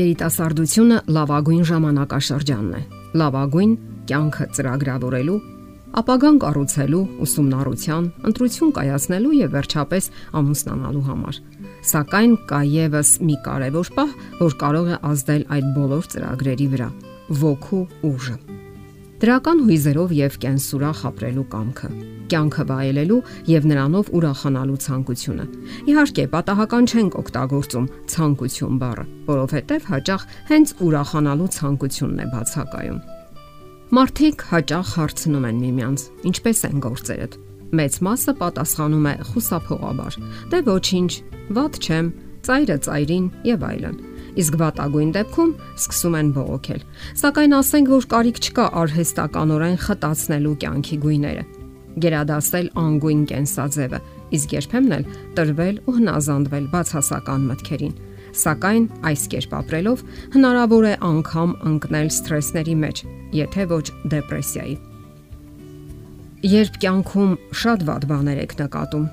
Երիտասարդությունը լավագույն ժամանակաշրջանն է։ Լավագույն կյանքը ծրագրավորելու, ապագան կառուցելու, ուսումնառության, ընտրություն կայացնելու եւ վերջապես ամուսնանալու համար։ Սակայն կա եւս մի կարևոր պահ, որ կարող է ազդել այդ բոլոր ծրագրերի վրա՝ ոգու ուժը դրական հույզերով եւ կենսուրախ ապրելու կամքը, կյանքը վայելելու եւ նրանով ուրախանալու ցանկությունը։ Իհարկե, պատահական չենք օգտագործում ցանկություն բառը, որովհետեւ հաճախ հենց ուրախանալու ցանկությունն է բացակայում։ Մարդիկ հաճախ հարցնում են միմյանց. ինչպես են գործերդ։ Մեծ մասը պատասխանում է խուսափողաբար. դե ոչինչ, ված չեմ, ծայրը ծայրին եւ այլն իսկ վատագույն դեպքում սկսում են բողոքել։ Սակայն ասենք, որ կարիք չկա արհեստականորեն խտացնելու կյանքի գույները, գերադասել անգույն կենսաձևը, իսկ երբեմն էլ տրվել ու հնազանդվել բացասական մտքերին։ Սակայն այս կերպ ապրելով հնարավոր է անգամ ընկնել սթրեսների մեջ, եթե ոչ դեպրեսիայի։ Երբ կյանքում շատ վատ բաներ եք նկատում,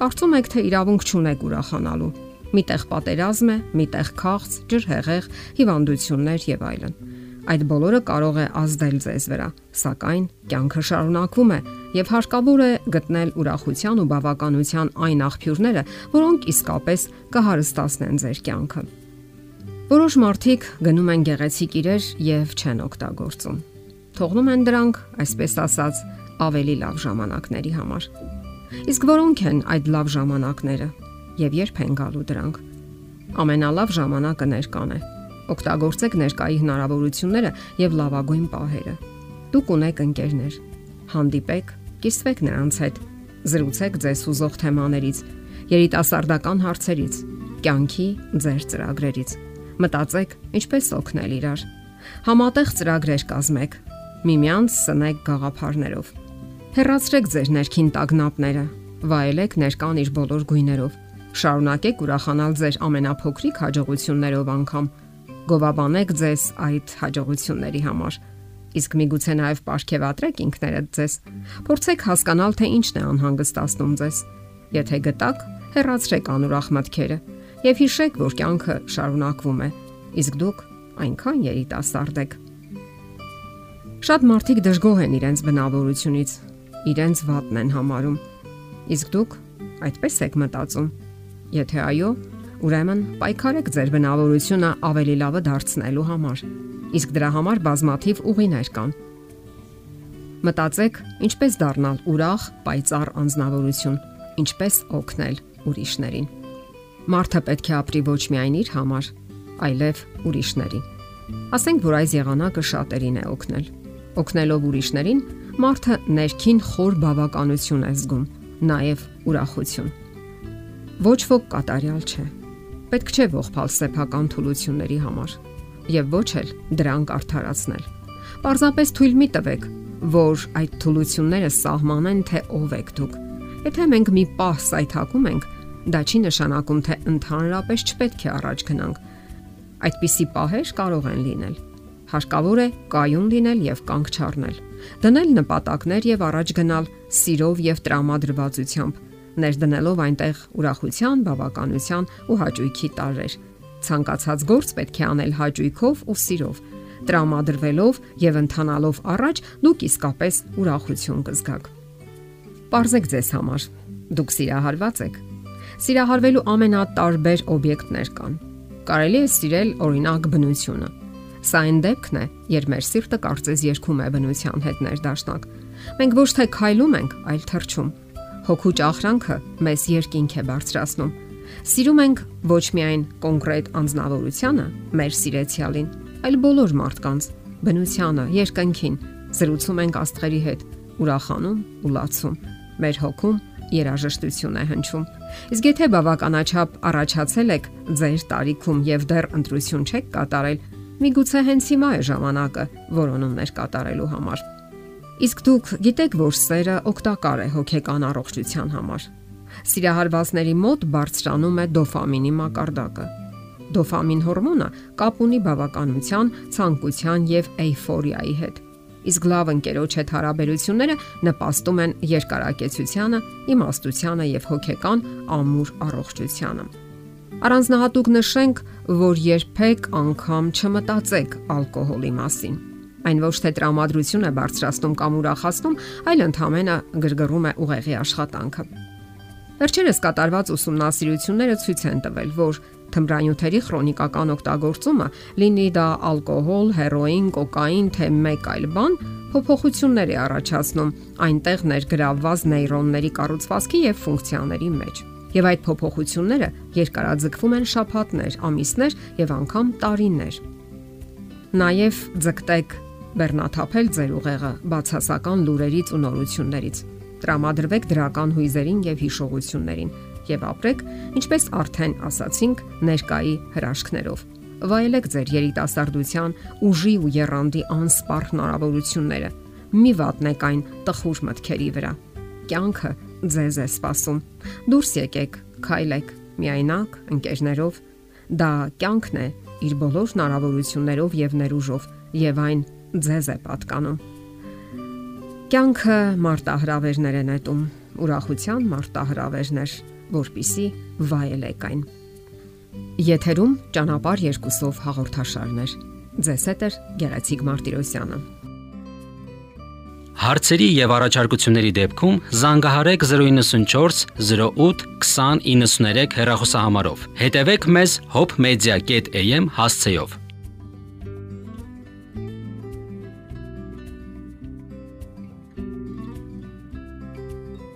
կարծում եք, թե իրավունք չունեք ուրախանալու Միտեղ պատերազմ է, միտեղ քաղց, ջրհեղեղ, հիվանդություններ եւ այլն։ Այդ բոլորը կարող է ազդել ձեզ վրա, սակայն կյանքը շարունակվում է եւ հարկավոր է գտնել ուրախության ու բավականության այն աղբյուրները, որոնք իսկապես կհարստացնեն ձեր կյանքը։ Որոշ մարդիկ գնում են գեղեցիկ իրեր եւ չեն օգտագործում։ Թողնում են դրանք, այսպես ասած, ավելի լավ ժամանակների համար։ Իսկ որոնք են այդ լավ ժամանակները եւ երբ են գալու դրանք։ Ամենալավ ժամանակը ներկան է։ Օգտագործեք ներկայի հնարավորությունները եւ լավագույն պահերը։ Դուք ունեք ընկերներ։ Հանդիպեք, կիսվեք նրանց հետ, զրուցեք ձեզ ուզող թեմաներից, երիտասարդական հարցերից, կյանքի ձեր ծրագրերից։ Մտածեք, ինչպես օգնել իրար։ Համատեղ ծրագրեր կազմեք։ Միմյանց սնեք գաղափարներով։ Հեռացրեք ձեր ներքին տագնապները, վայելեք ներկան իր բոլոր գույներով Շարունակեք ուրախանալ ձեր ամենափոքրիկ հաջողություններով անգամ։ Գովաբանեք ձեզ այդ հաջողությունների համար։ Իսկ միգուցե նաև ապարքեվատրեք ինքներդ ձեզ։ Փորձեք հասկանալ, թե ինչն է անհանգստացնում ձեզ։ Եթե գտակ, հեռացրեք անուրախ մտքերը եւ հիշեք, որ կյանքը շարունակվում է։ Իսկ դուք այնքան երիտասարդ եք։ Շատ մարդիկ դժգոհ են իրենց բնավորությունից, իրենց վատն են համարում։ Իսկ դուք այդպես եք մտածում։ Եթե այո, ուրեմն պայքարեք ձեր բնավորությունը ավելի լավը դարձնելու համար։ Իսկ դրա համար բազմաթիվ ուղիներ կան։ Մտածեք, ինչպես դառնալ ուրախ, պայծառ անznավորություն, ինչպես օգնել ուրիշներին։ Մարդը պետք է ապրի ոչ միայն իր համար, այլև ուրիշներին։ Ասենք, որ այս եղանակը շատերին է օգնել։ Օգնելով ուրիշներին, մարդը ներքին խոր բավականություն է զգում, նաև ուրախություն։ Ոչ ոք կատարյալ չէ։ Պետք չէ ողփալ սեփական թուլությունների համար եւ ոչ էլ դրանք արդարացնել։ Պարզապես թույլ մի տվեք, որ այդ թուլությունները սահմանեն, թե ով եք դուք։ Եթե մենք մի պահ սայթակում ենք, դա չի նշանակում, թե ընդհանրապես չպետք է առաջ գնանք։ Այդպիսի պահեր կարող են լինել։ Հարկավոր է կայուն լինել եւ կանգ չառնել։ Դնել նպատակներ եւ առաջ գնալ սիրով եւ տրամադրվածությամբ ներդնելով այնտեղ ուրախության, բավականության ու հաճույքի տարեր։ Ցանկացած գործ պետք է անել հաճույքով ու սիրով։ Տրամադրվելով եւ ընթանալով առաջ դուք իսկապես ուրախություն կզգաք։ Պարզեք ձեզ համար։ Դուք սիրահարված եք։ Սիրահարվելու ամենատարբեր օբյեկտներ կան։ Կարելի է սիրել օրինակ բնությունը։ Սա այն դեպքն է, երբ մեր սիրտը կարծես երգում է բնության հետ ներդաշնակ։ Մենք ոչ թե քայլում ենք, այլ թռչում Հոգու ճախրանքը մեզ երկինք է բարձրացնում։ Սիրում ենք ոչ միայն կոնկրետ անznավորությունը, մեր սիրեցյալին, այլ բոլոր մարդկանց, բնությանը, երկնքին։ Զրուցում ենք աստղերի հետ, ուրախանում ու լացում։ Մեր հոգում երաժշտություն է հնչում։ Իսկ եթե բավականաչափ առաջացել եք ձեր տարիքում եւ դեռ ընտրություն չեք կատարել, միգուցե հենց հիմա է ժամանակը որոնումներ կատարելու համար։ Իսկ դուք գիտեք, որ սերը օգտակար է հոգեկան առողջության համար։ Սիրահարվածների մոտ բարձրանում է դոֆամինի մակարդակը։ Դոֆամին հորմոնը կապ ունի բավականության, ցանկության եւ էյֆորիայի հետ։ Իսկ լավ ընկերոջ հետ հարաբերությունները նպաստում են երկարակեցությանը, իմաստությանը եւ հոգեկան ամուր առողջությանը։ Առանձնահատուկ նշենք, որ երբեք անգամ չմտածեք ալկոհոլի մասին։ Այն ոչ թե տրամադրություն է բարձրացնում կամ ուրախացնում, այլ ընդհանրապես գրգռում է ուղեղի աշխատանքը։ Վերջերս կատարված ուսումնասիրությունները ցույց են տվել, որ թմրանյութերի քրոնիկական օգտագործումը, լինի դա ալկոհոլ, հերոին, կոկային, թե մեկ այլ բան, փոփոխություններ է առաջացնում այնտեղ ներգրավված նեյրոնների կառուցվածքի եւ ֆունկցիաների մեջ եւ այդ փոփոխությունները երկարաձգվում են շաբաթներ, ամիսներ եւ անգամ տարիներ։ Նաեւ ձգտեք բեռնաթափել ձեր ուղեղը բացասական լուրերից ու նորություններից։ Տրամադրվեք դրական հույզերին եւ հիշողություններին եւ ապրեք, ինչպես արդեն ասացինք, ներկայի հրաշքներով։ Վայելեք ձեր երիտասարդության ուժի ու երանդի անսպառ հնարավորությունները։ Մի վատնեք այն տխուր մտքերի վրա։ Կյանքը ձեզ է սպասում։ Դուրս եկեք, քայլեք, միայնակ, ընկերներով։ Դա կյանքն է իր բոլոր հնարավորություններով եւ ներուժով, եւ այն ձեզ է պատկանում։ Կյանքը մարտահրավերներ է նետում, ուրախության մարտահրավերներ, որpիսի վայելեք այն։ Եթերում ճանապար երկուսով հաղորդաշարներ։ Ձեզ հետ է Գեղեցիկ Մարտիրոսյանը։ Հարցերի եւ առաջարկությունների դեպքում զանգահարեք 094 08 2093 հեռախոսահամարով։ Հետևեք մեզ hopmedia.am հասցեով։